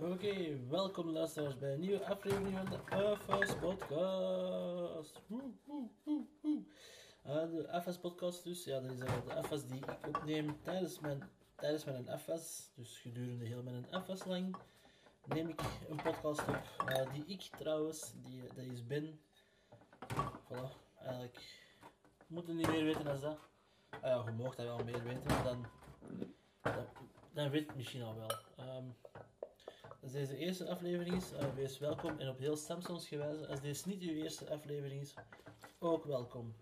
Oké, welkom luisteraars bij een nieuwe aflevering van de FS Podcast. Uh, de FS Podcast dus, ja, dat is uh, de FS die ik opneem tijdens mijn, tijdens mijn FS, dus gedurende heel mijn FS lang, neem ik een podcast op, uh, die ik trouwens, die, dat is Ben. Voilà, eigenlijk moet je niet meer weten dan dat. Ah ja, je mag dat wel meer weten, dan, dan, weet het misschien al wel. Um, als deze eerste aflevering is, uh, wees welkom en op heel Samsons gewijze. Als deze niet uw eerste aflevering is, ook welkom.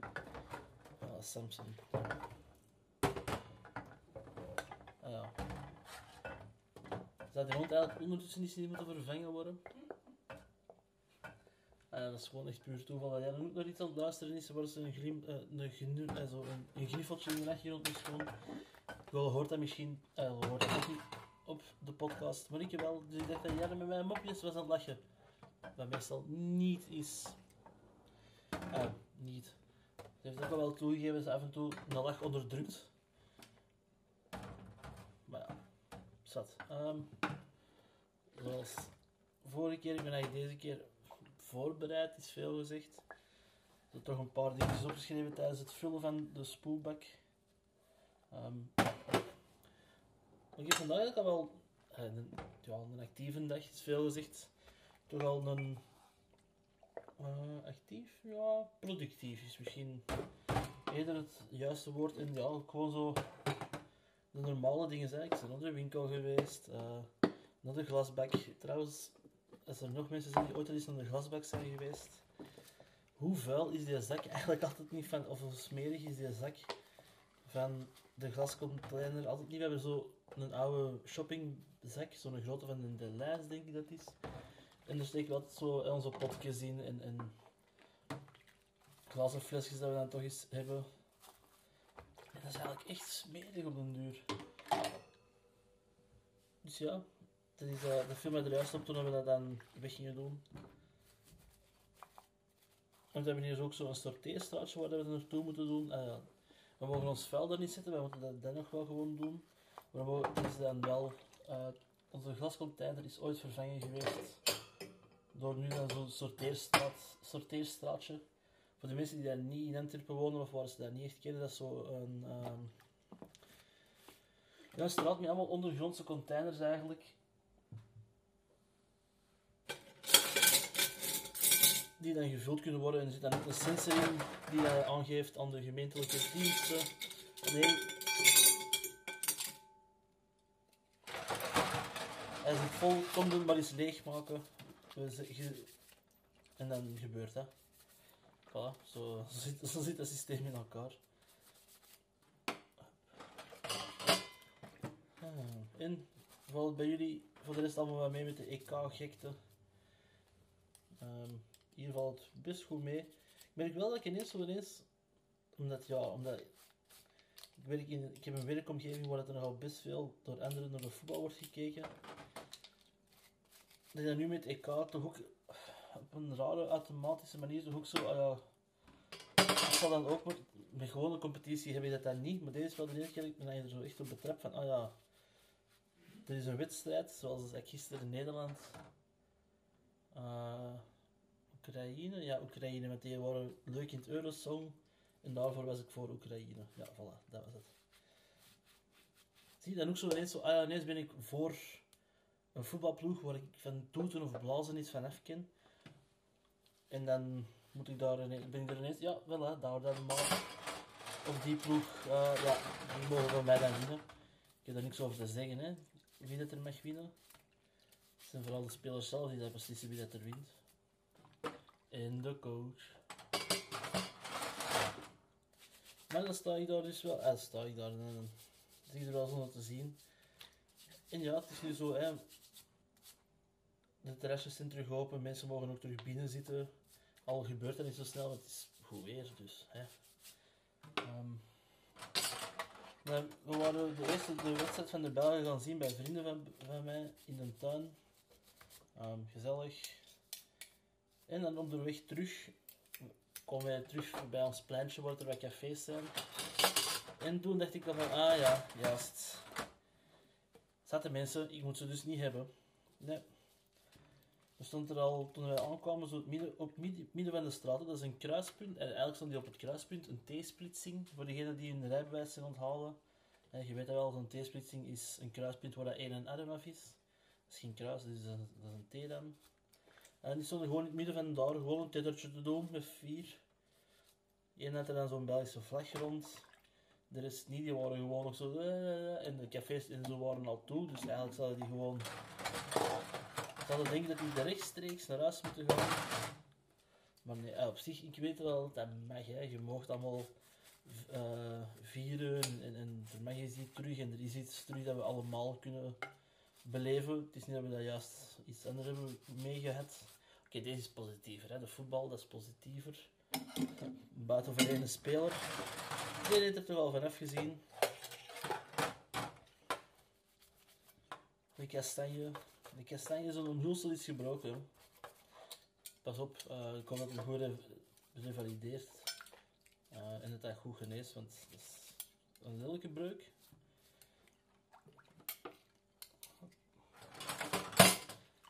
Ah, Samsung. Ah. Zou die hond eigenlijk ondertussen niet moeten vervangen worden? Ja, dat is gewoon echt puur toeval. Dat jij ook nog iets aan het luisteren is, waar ze een, grim, uh, een, genu, uh, zo een, een griffeltje in de achtergrond is gewoon. Wel hoort dat misschien, uh, hoort dat niet op de podcast. Maar ik wel, dus ik dacht dat met mijn mopjes was aan lachen. Wat meestal niet is. Ah, niet. Ze heeft ook wel toegegeven dat ze af en toe een lach onderdrukt. Maar ja, zat. Um, zoals vorige keer, ik ben eigenlijk deze keer voorbereid, is veel gezegd. Ik heb toch een paar dingen opgeschreven tijdens het vullen van de spoelbak. Um, ik heb vandaag al wel een, ja, een actieve dag, is veel gezegd. Toch al een uh, actief, ja, productief is misschien eerder het juiste woord. En ja, gewoon zo de normale dingen zijn. Ik ben naar de winkel geweest, uh, naar de glasbak. Trouwens, als er nog mensen zijn die ooit al eens naar de glasbak zijn geweest, hoe vuil is die zak eigenlijk altijd niet van, of hoe smerig is die zak van de glascontainer? Altijd niet, we hebben zo een oude shoppingzak, zo'n grote van de lijst denk ik dat is. En daar steken we altijd zo onze potjes in en, en glazen flesjes dat we dan toch eens hebben. En dat is eigenlijk echt smerig op den duur. Dus ja, dat is uh, de film er juist op toen we dat dan weg gingen doen. En we hebben hier ook zo'n sorteerstraatje waar we naartoe moeten doen. Uh, we mogen ons vuil er niet zetten, we moeten dat dan nog wel gewoon doen. Maar we is dan wel... Uh, onze glascontainer is ooit vervangen geweest door nu zo'n sorteerstraat, sorteerstraatje. Voor de mensen die daar niet in Antwerpen wonen of waar ze dat niet echt kennen, dat is zo een, um, ja, straat met allemaal ondergrondse containers eigenlijk. Die dan gevuld kunnen worden en zit dan ook een sensor in die dat aangeeft aan de gemeentelijke diensten. Nee, hij zit vol, kom doen maar eens leegmaken. En dan gebeurt dat. Voilà, zo, zo, zit, zo zit het systeem in elkaar. Ah, en valt bij jullie voor de rest allemaal mee met de EK-gekte. Um, hier valt het best goed mee. Ik merk wel dat ik ineens zo ineens, omdat ja, omdat ik, werk in, ik heb een werkomgeving waar er nogal best veel door anderen naar de voetbal wordt gekeken. Dat je nu met EK toch ook op een rare automatische manier toch zo, uh, ja, ik zal dan ook met, met gewone competitie heb je dat dan niet, maar deze is wel de eerste keer dat ik er zo echt op betrap van, ah ja, er is een wedstrijd, zoals ik gisteren in Nederland, uh, Oekraïne, ja Oekraïne, met die waren leuk in het Eurosong en daarvoor was ik voor Oekraïne. Ja, voilà, dat was het. Zie dan ook zo ineens zo, ah ineens ben ik voor een voetbalploeg waar ik van toeten of blazen iets van ken. En dan moet ik daar ineens, ben ik er ineens, ja, wel hè, daar dan maar. Of die ploeg, uh, ja, die mogen van mij dan winnen. Ik heb daar niks over te zeggen, hè. Wie dat er mag winnen. Het zijn vooral de spelers zelf die dat beslissen wie dat er wint. En de coach. Maar dan sta ik daar dus wel, eh, sta ik daar en dan zie je er wel zonder te zien. En ja, het is nu zo, hè. De terrasjes zijn terug open, mensen mogen ook terug binnen zitten. Al gebeurt dat niet zo snel, het is goed weer, dus. Hè. Um, we waren de eerste de wedstrijd van de Belgen gaan zien bij vrienden van, van mij in de tuin. Um, gezellig. En dan op de weg terug komen wij terug bij ons pleintje waar er wat cafés zijn. En toen dacht ik van, ah ja, juist. Zaten mensen, ik moet ze dus niet hebben. Nee. Er stond er al, toen wij aankwamen, zo midden, op midden, midden van de straat, dat is een kruispunt. En eigenlijk stond die op het kruispunt een T-splitsing, voor degenen die hun rijbewijs zijn onthalen. En je weet dat wel, zo'n T-splitsing is een kruispunt waar dat één en arm af is. Dat is geen kruis, dat is een, dat is een T dan. En die stonden gewoon in het midden van daar, gewoon een tettertje te doen, met vier. Eén had er dan zo'n Belgische vlag rond. De rest niet, die waren gewoon nog zo... eh, En de cafés en zo waren al toe, dus eigenlijk zouden die gewoon... Zouden denken dat die rechtstreeks naar huis moeten gaan. Maar nee, eh, op zich, ik weet wel dat mag, hè. Je mag allemaal eh, vieren en, en, en mag iets terug en er is iets terug dat we allemaal kunnen beleven. Het is niet dat we dat juist iets anders hebben meegehad. Oké, deze is positiever, hè. De voetbal, dat is positiever. Buiten voor één speler. Die heeft er toch al vanaf gezien. De kastanje. De kastanje is een hulsel is gebroken. Pas op, eh, ik hoop dat het goed re- revalideert. Eh, en dat dat goed geneest, want dat is een lelijke breuk.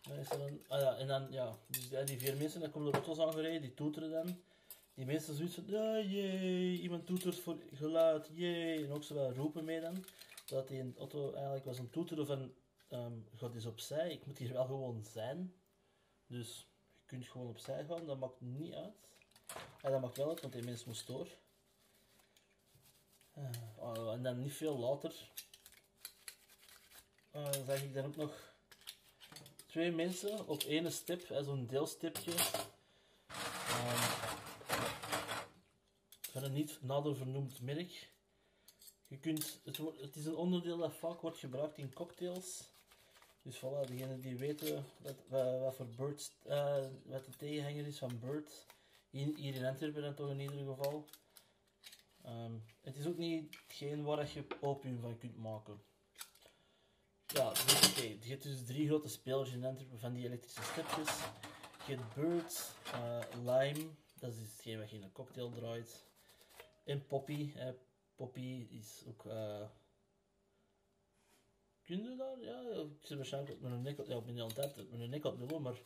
Dan is ah ja, en dan, ja, dus ja, die vier mensen, dan komen de auto's aangereden, die toeteren dan. Die mensen zoiets van, ja, jee, iemand toetert voor geluid, jee. En ook zo wel roepen mee dan. Dat die auto eigenlijk was een toeteren van, ehm ga eens opzij, ik moet hier wel gewoon zijn. Dus je kunt gewoon opzij gaan, dat maakt niet uit. Ja, dat maakt wel uit, want die mens moest door. Oh, en dan niet veel later zag ik dan ook nog twee mensen op één stip, hè, zo'n deelstipje. Ehm, van een niet nader vernoemd merk. Je kunt, het, het is een onderdeel dat vaak wordt gebruikt in cocktails. Dus voilà, degenen die weten wat, voor Bird, eh, wat de tegenhanger is van Bird. Hier, hier in Antwerpen toch in ieder geval. Ehm, het is ook niet hetgeen waar je opium van kunt maken. Ja, dus, oké. Je hebt dus drie grote spelers in van die elektrische stepjes. Je hebt Bird, eh, Lime, dat is hetgeen wat je in een cocktail draait. En Poppy. Poppy is ook... eh Kun je daar? Ja, ik zit waarschijnlijk met een nek... Ja, ik ben niet altijd met een nek het lullen, maar...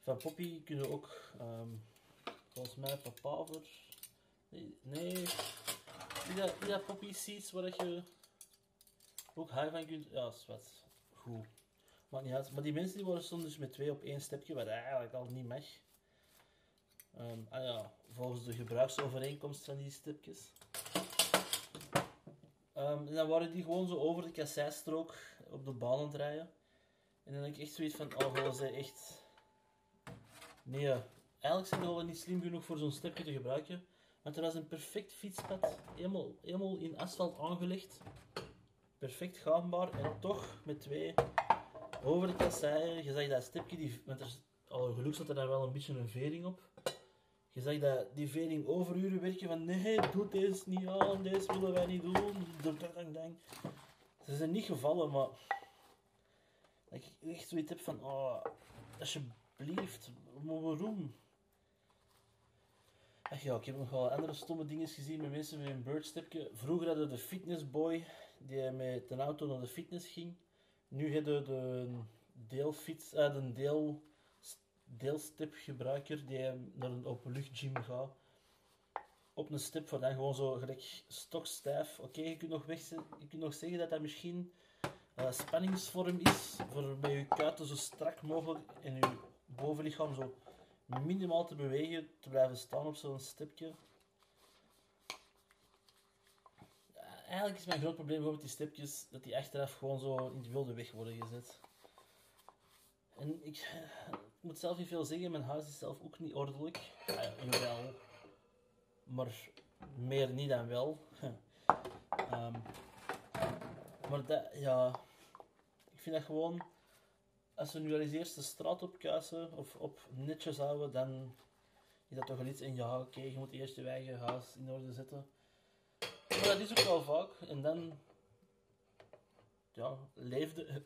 Van Poppy kunnen we ook... ehm, volgens mij papaver... Nee, nee. Die dat, Poppy seeds waar je... Ook high van kunt... Ja, is wat. Goed. Maakt niet uit. Maar die mensen die worden soms dus met twee op één stepje, wat eigenlijk al niet mag. Ehm, ah ja, volgens de gebruiksovereenkomst van die stipjes. Ehm, en dan waren die gewoon zo over de kasseistrook op de baan aan het rijden. En dan heb ik echt zoiets van, oh, gewoon zij echt... Nee, eigenlijk zijn ze wel niet slim genoeg voor zo'n stepje te gebruiken. Want er was een perfect fietspad, helemaal, helemaal in asfalt aangelegd. Perfect gaanbaar en toch met twee over de kasseien. Je zag dat stipje, die, want er, al geluk zat er daar wel een beetje een vering op. Je zag dat die vering overuren werken van nee, doe deze niet aan, deze willen wij niet doen. Dang, dang. Ze zijn niet gevallen, maar dat ik echt zoiets heb van, oh, alsjeblieft, waarom? Ach ja, ik heb nog wel andere stomme dingen gezien met mensen met een birdstepje. Vroeger hadden we de fitnessboy die met een auto naar de fitness ging. Nu hebben de deelfiets, eh, de deel, deelstepgebruiker die naar een openluchtgym gaat. Op een step voor dan gewoon zo gelijk stokstijf. Oké, je, kunt nog je kunt nog zeggen dat dat misschien eh, spanningsvorm is. Voor met je kuiten zo strak mogelijk en je bovenlichaam zo minimaal te bewegen, te blijven staan op zo'n stepje. Ja, Eigenlijk is mijn groot probleem gewoon met die stepjes, dat die achteraf gewoon zo in de wilde weg worden gezet. En ik, moet zelf niet veel zeggen, mijn huis is zelf ook niet ordelijk. Ah ja, jawel. Maar meer niet dan wel. Ehm, maar dat, ja, ik vind dat gewoon, als we nu al eens eerst de straat opkuisen of op netjes houden, dan is dat toch wel iets in, ja oké, je moet eerst je eigen huis in orde zetten dat is ook wel vaak. En dan ja, leefde.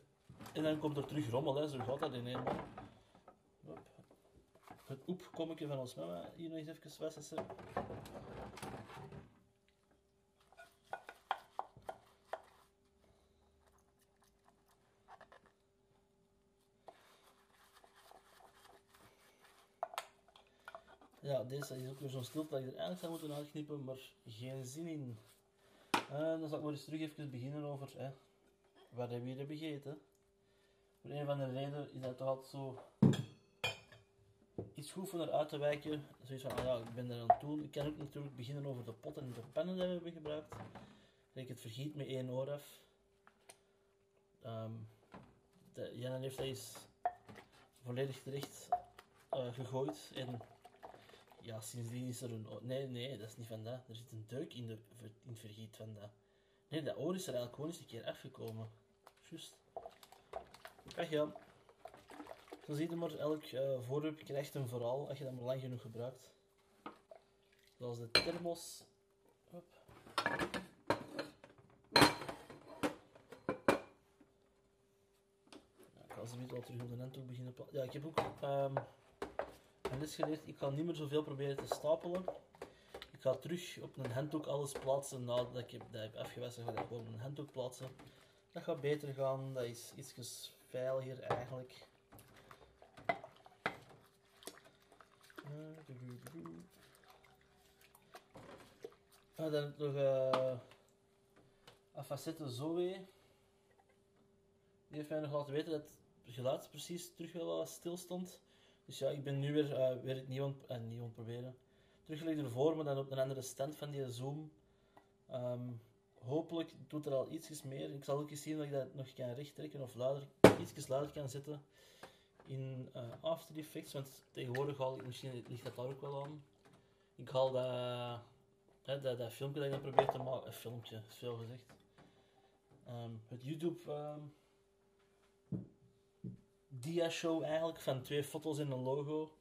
En dan komt er terug rommel, hè. zo gaat dat in eenmaal. Het ik van ons mama hier nog eens even wassen. Ja, deze is ook weer zo'n stoot dat ik er eindelijk zou moeten aanknippen, maar geen zin in. Uh, dan zal ik maar eens terug even beginnen over hè, hier hebben gegeten. Voor een van de redenen is dat toch altijd zo iets goed van eruit te wijken. Zoiets van, ah ja, ik ben er aan doen. Ik kan ook natuurlijk beginnen over de potten en de pennen die we hebben gebruikt. Ik het vergiet met één oor af. Um, Jan heeft eens volledig terecht uh, gegooid. En ja, sindsdien is er een... Nee, nee, dat is niet van dat. Er zit een deuk in, de, in het vergiet van dat. Nee, dat oor is er eigenlijk gewoon eens een keer afgekomen. Juist. Ach ja. Zo ziet je maar, elk uh, voorwerp krijgt een vooral als je dat maar lang genoeg gebruikt. Zoals de thermos. Hop. Ja, ik ga ze weer al terug op de handdoek beginnen Ja, ik heb ook um, een les geleerd. Ik ga niet meer zoveel proberen te stapelen. Ik ga terug op een handdoek alles plaatsen nadat ik heb, dat heb afgewassen. Ga ik gewoon op een handdoek plaatsen. Dat gaat beter gaan. Dat is iets veiliger eigenlijk. Ah, dan nog uh, Afacette Zoe. Die heeft mij nog laten weten dat het geluid precies terug wel stil stond. Dus ja, ik ben nu weer, uh, weer het nieuw aan, uh, proberen. Teruggelegd ervoor, maar dan op een andere stand van die Zoom. Um, hopelijk doet er al ietsjes meer. Ik zal ook eens zien of ik dat nog kan rechttrekken of luider, ietsjes luider kan zetten in uh, After Effects. Want tegenwoordig haal ik, misschien ligt dat daar ook wel aan. Ik haal dat, hè, dat, filmpje dat ik dan probeer te maken, een filmpje, is veel gezegd. Um, het YouTube um, dia-show eigenlijk, van twee foto's en een logo.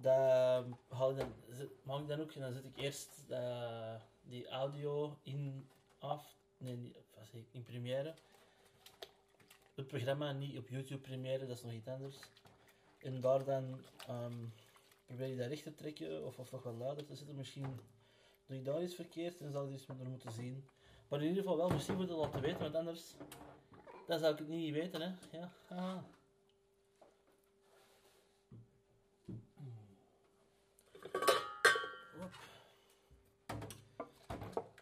Dat haal ik dan, ik dan ook en dan zet ik eerst uh, die audio in af, nee, in Premiere. Het programma niet op YouTube Premiere, dat is nog iets anders. En daar dan um, probeer je dat recht te trekken of, of nog wat luider te zetten. Misschien doe ik daar iets verkeerd en zal ik iets meer moeten zien. Maar in ieder geval wel misschien moeten laten weten, want anders dan zou ik niet weten. Hè. Ja.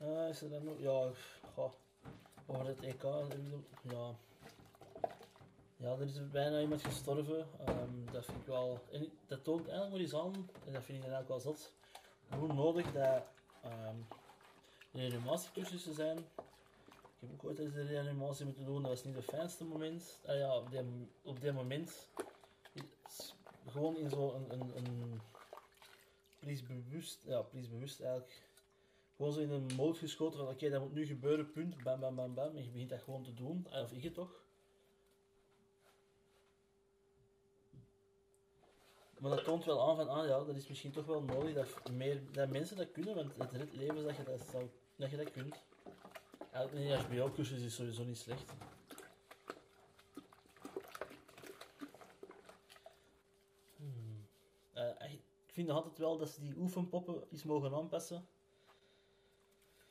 Uh, is er dan nog? Ja, ga. Over het EK. Ja. Ja, er is bijna iemand gestorven. Um, dat vind ik wel. En dat toont eigenlijk wel eens aan, en dat vind ik eigenlijk wel zot, hoe nodig dat um, reanimatiecursussen zijn. Ik heb ook ooit eens een reanimatie moeten doen, dat was niet het fijnste moment. Ah ja, op, die, op moment. Gewoon in zo'n een, een, een bewust, ja, bewust eigenlijk gewoon zo in een mode geschoten van oké, dat moet nu gebeuren, punt, bam, bam, bam, bam. En je begint dat gewoon te doen, of ik het toch. Maar dat toont wel aan van, ah ja, dat is misschien toch wel nodig dat, meer, dat mensen dat kunnen, want het redt levens dat je dat, zou, dat, je dat kunt. Een HBO-cursus is sowieso niet slecht. Hmm. Uh, ik vind altijd wel dat ze die oefenpoppen iets mogen aanpassen.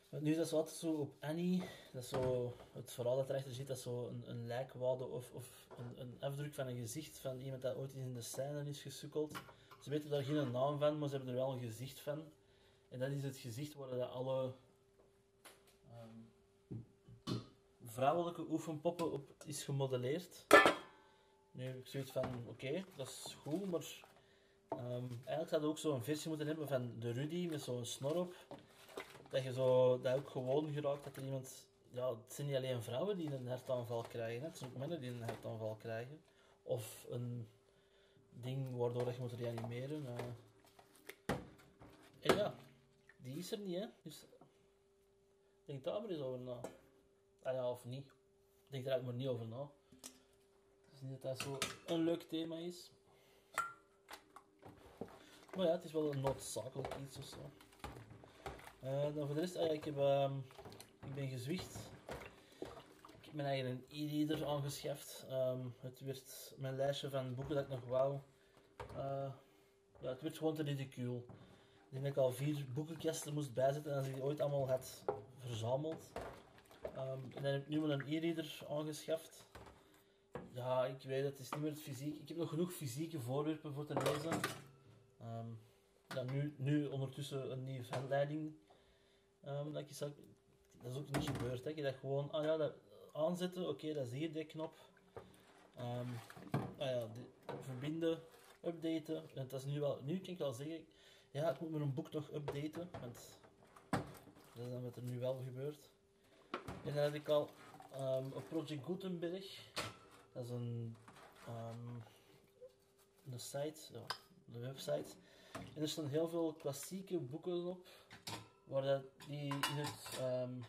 Nu is dat zo altijd zo op Annie, dat zo het verhaal dat erachter zit, dat zo een, een lijkwade of, of een, een, afdruk van een gezicht van iemand dat ooit in de scène is gesukkeld. Ze weten daar geen naam van, maar ze hebben er wel een gezicht van. En dat is het gezicht waar dat alle um, vrouwelijke oefenpoppen op is gemodelleerd. Nu heb ik zoiets van, oké, dat is goed, maar um, eigenlijk zou je ook zo'n versie moeten hebben van de Rudy met zo'n snor op dat je zo, dat ook gewoon geraakt dat er iemand, ja, het zijn niet alleen vrouwen die een hartaanval krijgen, het zijn ook mannen die een hartaanval krijgen. Of een ding waardoor je moet reanimeren. Uh. En ja, die is er niet, hè. Dus denk daar maar eens over na. Ah ja, of niet. Denk er eigenlijk maar niet over na. Het is niet dat dat zo een leuk thema is. Maar ja, het is wel een noodzakelijk iets of zo. Uh, dan voor de rest, ah, ja, ik, heb, uh, ik ben gezwicht. Ik heb mijn eigen e-reader aangeschaft. Um, het werd mijn lijstje van boeken dat ik nog wou. Uh, ja, het werd gewoon te ridicule. Ik denk dat ik al vier boekenkasten moest bijzetten als ik die ooit allemaal had verzameld. Um, en dan heb ik nu mijn e-reader aangeschaft. Ja, ik weet het, is niet meer het fysiek. Ik heb nog genoeg fysieke voorwerpen voor te lezen. Ja, nu, nu ondertussen een nieuwe handleiding. ehm, dat, zag, dat is ook niet gebeurd. Hè. Je dat gewoon ah, ja, dat aanzetten, oké, dat is hier die knop. Ah, ja, verbinden, updaten. En dat is nu wel, nu kan ik wel zeggen, ja, ik moet mijn boek nog updaten, want dat is dan wat er nu wel gebeurt. En dan had ik al ehm, op Project Gutenberg, dat is een, ehm, een site, een website. En er staan heel veel klassieke boeken op, waar dat die in het, ehm,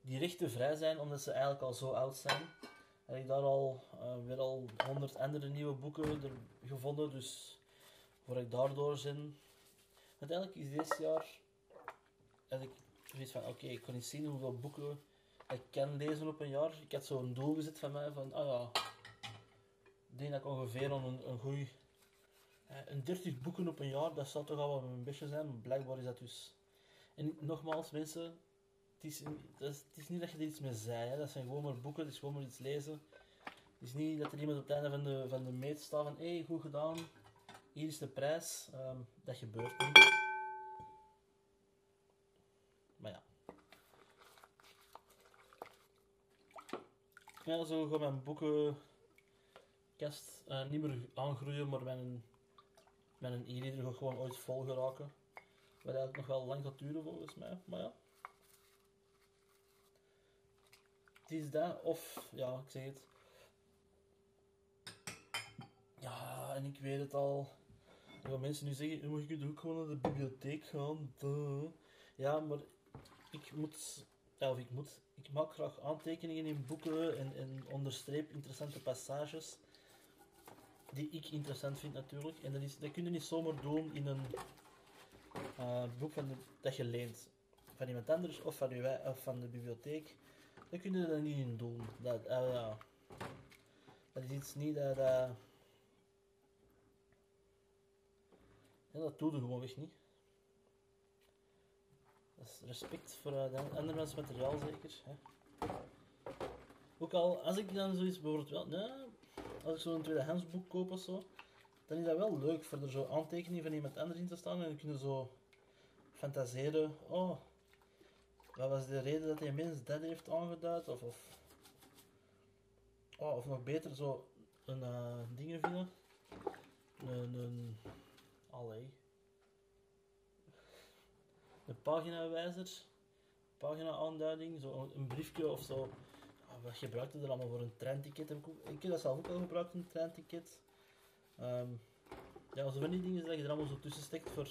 die rechten vrij zijn, omdat ze eigenlijk al zo oud zijn. Heb ik daar al eh, weer al honderd andere nieuwe boeken gevonden, dus voor ik daardoor zin. Uiteindelijk is dit jaar heb ik van, oké, ik kan niet zien hoeveel boeken ik kan lezen op een jaar. Ik had zo'n doel gezet van mij van, ah ja, ik denk dat ik ongeveer een, een goeie, eh, een 30 boeken op een jaar, dat zou toch al wel een beetje zijn, maar blijkbaar is dat dus. En nogmaals, mensen, het is, het is niet dat je er iets mee zei, dat zijn gewoon maar boeken, het is gewoon maar iets lezen. Het is niet dat er iemand op het einde van de, van de meet staat van, hé, hey, goed gedaan, hier is de prijs. Ehm, dat gebeurt niet. Ja, zo gaat mijn boekenkast eh, niet meer aangroeien, maar mijn, mijn e-reader gewoon ooit vol geraken. Wat eigenlijk nog wel lang gaat duren volgens mij, maar ja. Het is dat, of, ja, ik zeg het. Ja, en ik weet het al. Gaan mensen nu zeggen, "Ja, maar je kunt ook gewoon naar de bibliotheek gaan. Ja, maar ik moet, of ik moet, ik maak graag aantekeningen in boeken en, en onderstreep interessante passages. Die ik interessant vind natuurlijk. En dat, is, dat kun je niet zomaar doen in een eh, boek van dat je leent. Van iemand anders of van, je, of van de bibliotheek. Dat kun je er niet in doen. Dat, eh, dat is iets niet dat... dat ja, dat doe je gewoonweg niet. Respect voor uh, de andermans materiaal zeker. Hè. Ook al, als ik dan zoiets bijvoorbeeld wel, als ik zo'n tweedehands boek koop of zo, dan is dat wel leuk voor er zo aantekeningen van iemand anders in te staan en dan kunnen zo fantaseren, oh, wat was de reden dat die mens dat heeft aangeduid, of, of, oh, of nog beter zo een uh, dingen vinden, een, een, allee, een paginawijzer, pagina-aanduiding, zo een briefje of zo. Ah, wat gebruikte er allemaal voor een treinticket? Ik, ik heb dat zelf ook al gebruikt, een treinticket. Ehm, ja, zo van die dingen dat je er allemaal zo tussen steekt voor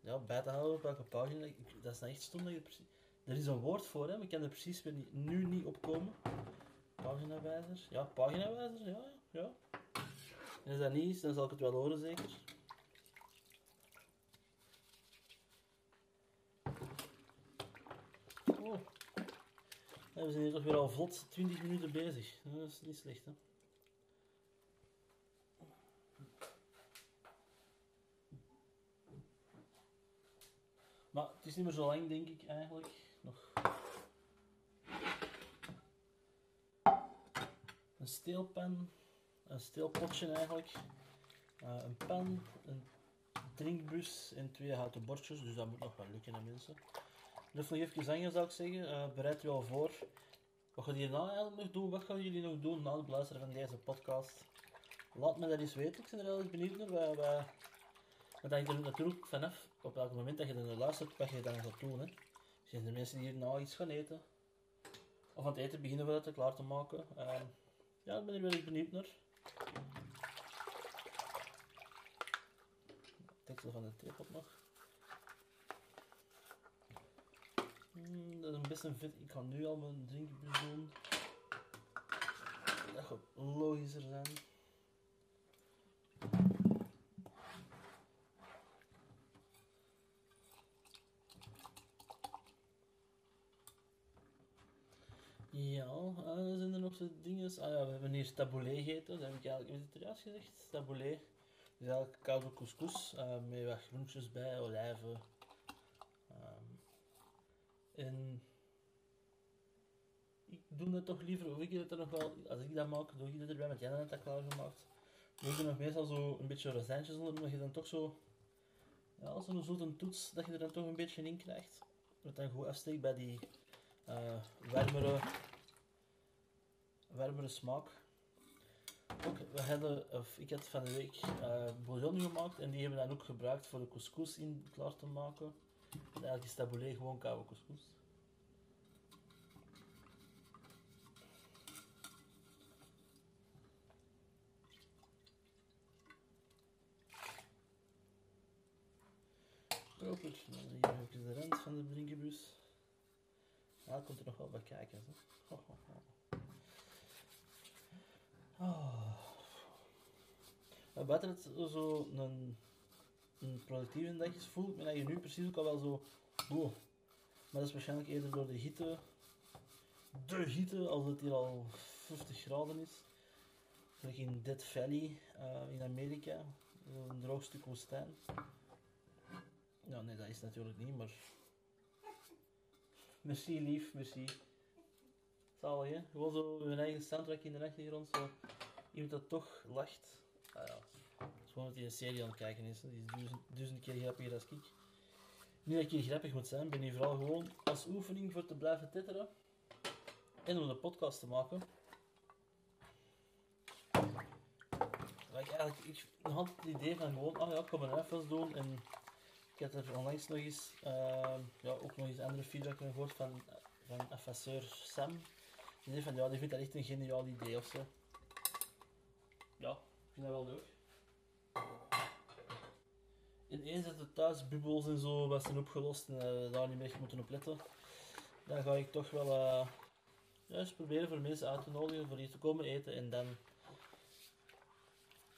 ja, bij te houden op welke pagina. Dat is nou echt stom dat je precies... Er is een woord voor, hè, maar ik kan er precies weer niet, nu niet opkomen. Paginawijzer. Ja, paginawijzer, ja, ja. En als dat niet is, dan zal ik het wel horen zeker. Oh. We zijn hier toch weer al vlot 20 minuten bezig. Dat is niet slecht, hè. Maar het is niet meer zo lang, denk ik, eigenlijk. Nog. Een steelpen. Een steelpotje, eigenlijk. Uh, een pen, een drinkbus en twee houten bordjes. Dus dat moet nog wel lukken, mensen. Nog even zingen, zou ik zeggen. Uh, bereid u al voor. Wat gaan jullie nou eigenlijk nog doen? Wat gaan jullie nog doen na het beluisteren van deze podcast? Laat me dat eens weten. Ik ben er heel benieuwd naar. Wij, wij... Dat hangt er natuurlijk vanaf op welk moment dat je er luistert, wat je dan gaat doen. Hè. Zijn er mensen die hier nou iets gaan eten? Of aan het eten beginnen we dat klaar te maken? Uh, ja, ik ben er wel eens benieuwd naar. Tekstel van de theepot nog. Hmm, dat is een best een vet. Ik ga nu al mijn drinkbus doen. Dat gaat logischer zijn. Ja, uh, zijn er nog zo dingen? Ah ja, we hebben hier taboulet gegeten. Dat heb ik eigenlijk, heb het gezegd? Taboulet. Dus eigenlijk koude couscous uh, met wat groentjes bij, olijven. En ik doe dat toch liever, of ik het er nog wel, als ik dat maak, doe ik het erbij, met jij net dat klaargemaakt. We doen nog meestal zo een beetje rozijntjes onder, omdat je dan toch zo... Ja, zo'n zoete toets, dat je er dan toch een beetje in krijgt. Dat dan goed afsteekt bij die uh, warmere, smaak. Ook, we hadden, of ik had van de week uh, gemaakt en die hebben we dan ook gebruikt voor de couscous in klaar te maken. Eigenlijk is gewoon koude couscous. Proper. Dan hier ook de rand van de drinkenbus. Ja, komt er nog wel bij kijken. Zo. Oh. Oh. Buiten het zo een, een productieve dag is, voel ik me dat je nu precies ook al wel zo... Oh. Maar dat is waarschijnlijk eerder door de hitte. De hitte, als het hier al 50 graden is. Zoals in Dead Valley uh, in Amerika. Een droog stuk woestijn. Ja, nee, dat is natuurlijk niet, maar... Merci, lief, merci. Zalig, hè? Gewoon zo hun eigen soundtrack in de achtergrond, zo. Iemand dat toch lacht. Ah ja, gewoon dat hij een serie aan het kijken is. Die is duizend, duizend keer grappiger dan ik. Niet dat ik hier grappig moet zijn, ben hier vooral gewoon als oefening voor te blijven titteren. En om de podcast te maken. Ik eigenlijk, ik had het idee van gewoon, ah ja, ik kan mijn FS doen en ik heb er onlangs nog eens, uh, ja, ook nog eens andere feedback gehoord van, van FS'eur Sam. Die zei van, ja, die vindt dat echt een geniaal idee of zo. Ja, ik vind dat wel leuk. Ineens dat de thuisbubbels en zo wat zijn opgelost en uh, daar niet meer moeten op letten, dan ga ik toch wel ja, eens proberen voor mensen uit te nodigen voor hier te komen eten en dan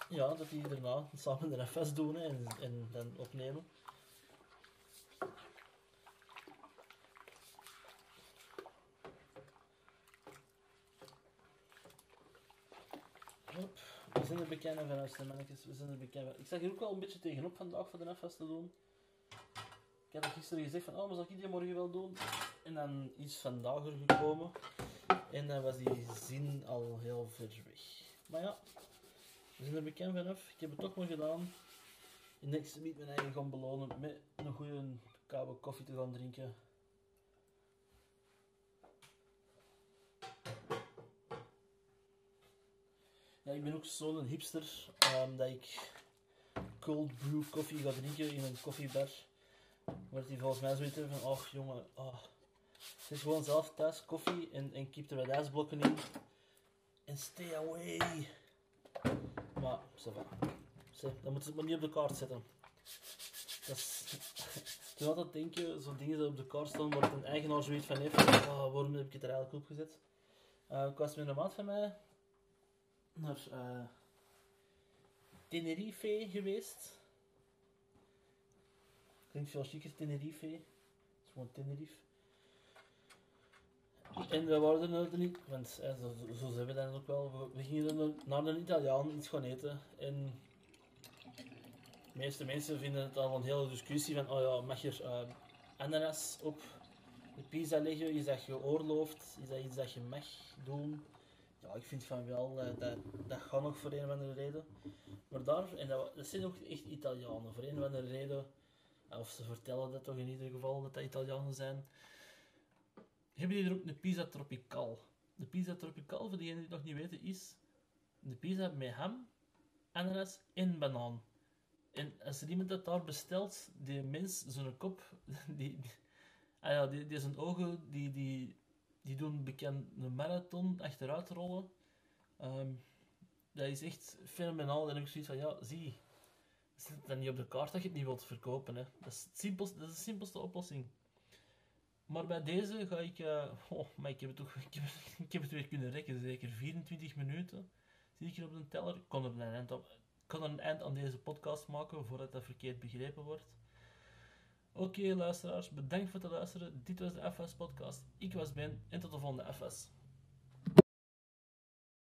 ja, dat die daarna samen de FS doen en, en dan opnemen. Hop. We zijn er bekend van huis, mannetjes. We zijn er bekend. Ik zag hier ook wel een beetje tegenop vandaag voor de FS te doen. Ik had gisteren gezegd van, oh, maar zal ik die morgen wel doen? En dan is vandaag er gekomen. En dan was die zin al heel ver weg. Maar ja, we zijn er bekend vanaf. Ik heb het toch maar gedaan. In next week mijn eigen gaan belonen met een goede koude koffie te gaan drinken. Ik ben ook zo'n hipster um, dat ik cold brew koffie ga drinken in een koffiebar. Waar die volgens mij zoiets van, ach jongen, oh. het is gewoon zelf thuis koffie en, en keep er wat ijsblokken in. En stay away. Maar, zo va. Dan moeten ze het maar niet op de kaart zetten. Dat is... Altijd denk je, zo'n dingen die op de kaart staan, waar een eigenaar zoiets van heeft, oh, waarom heb ik het er eigenlijk op gezet? Uh, ik was met een maat van mij naar uh, Tenerife geweest. Klinkt veel chiquer, Tenerife. Het is gewoon Tenerife. En we waren er niet, want eh, zo, zo zijn we dan ook wel. We, gingen er naar een Italiaan iets gaan eten. En de meeste mensen vinden het al een hele discussie van, oh ja, mag je uh, ananas op de pizza leggen? Is dat geoorloofd? Is dat iets dat je mag doen? Ja, ik vind van wel, uh, dat, dat gaat nog voor een of andere reden. Maar daar, en dat, dat zijn ook echt Italianen, voor een of andere reden, of ze vertellen dat toch in ieder geval, dat dat Italianen zijn, hebben die er ook een pizza tropical. De pizza tropical, voor diegenen die het nog niet weten, is de pizza met ham, ananas en banaan. En als iemand dat daar bestelt, die mens, zo'n kop, die, die, ah ja, die, die zijn ogen, die, die, die doen bekend een marathon achteruit rollen. Um, dat is echt fenomenaal. En ik zoiets van, ja, zie, zet dan niet op de kaart dat je het niet wilt verkopen. Hè. Dat, is het simpelste, dat is de simpelste oplossing. Maar bij deze ga ik... Uh, oh, maar ik heb, het toch, ik, heb, het weer kunnen rekken. Zeker 24 minuten zie ik hier op de teller. Ik kon er een eind, kan er een eind aan deze podcast maken voordat dat verkeerd begrepen wordt. Oké, luisteraars, bedankt voor het luisteren. Dit was de FS Podcast. Ik was Ben en tot de volgende FS.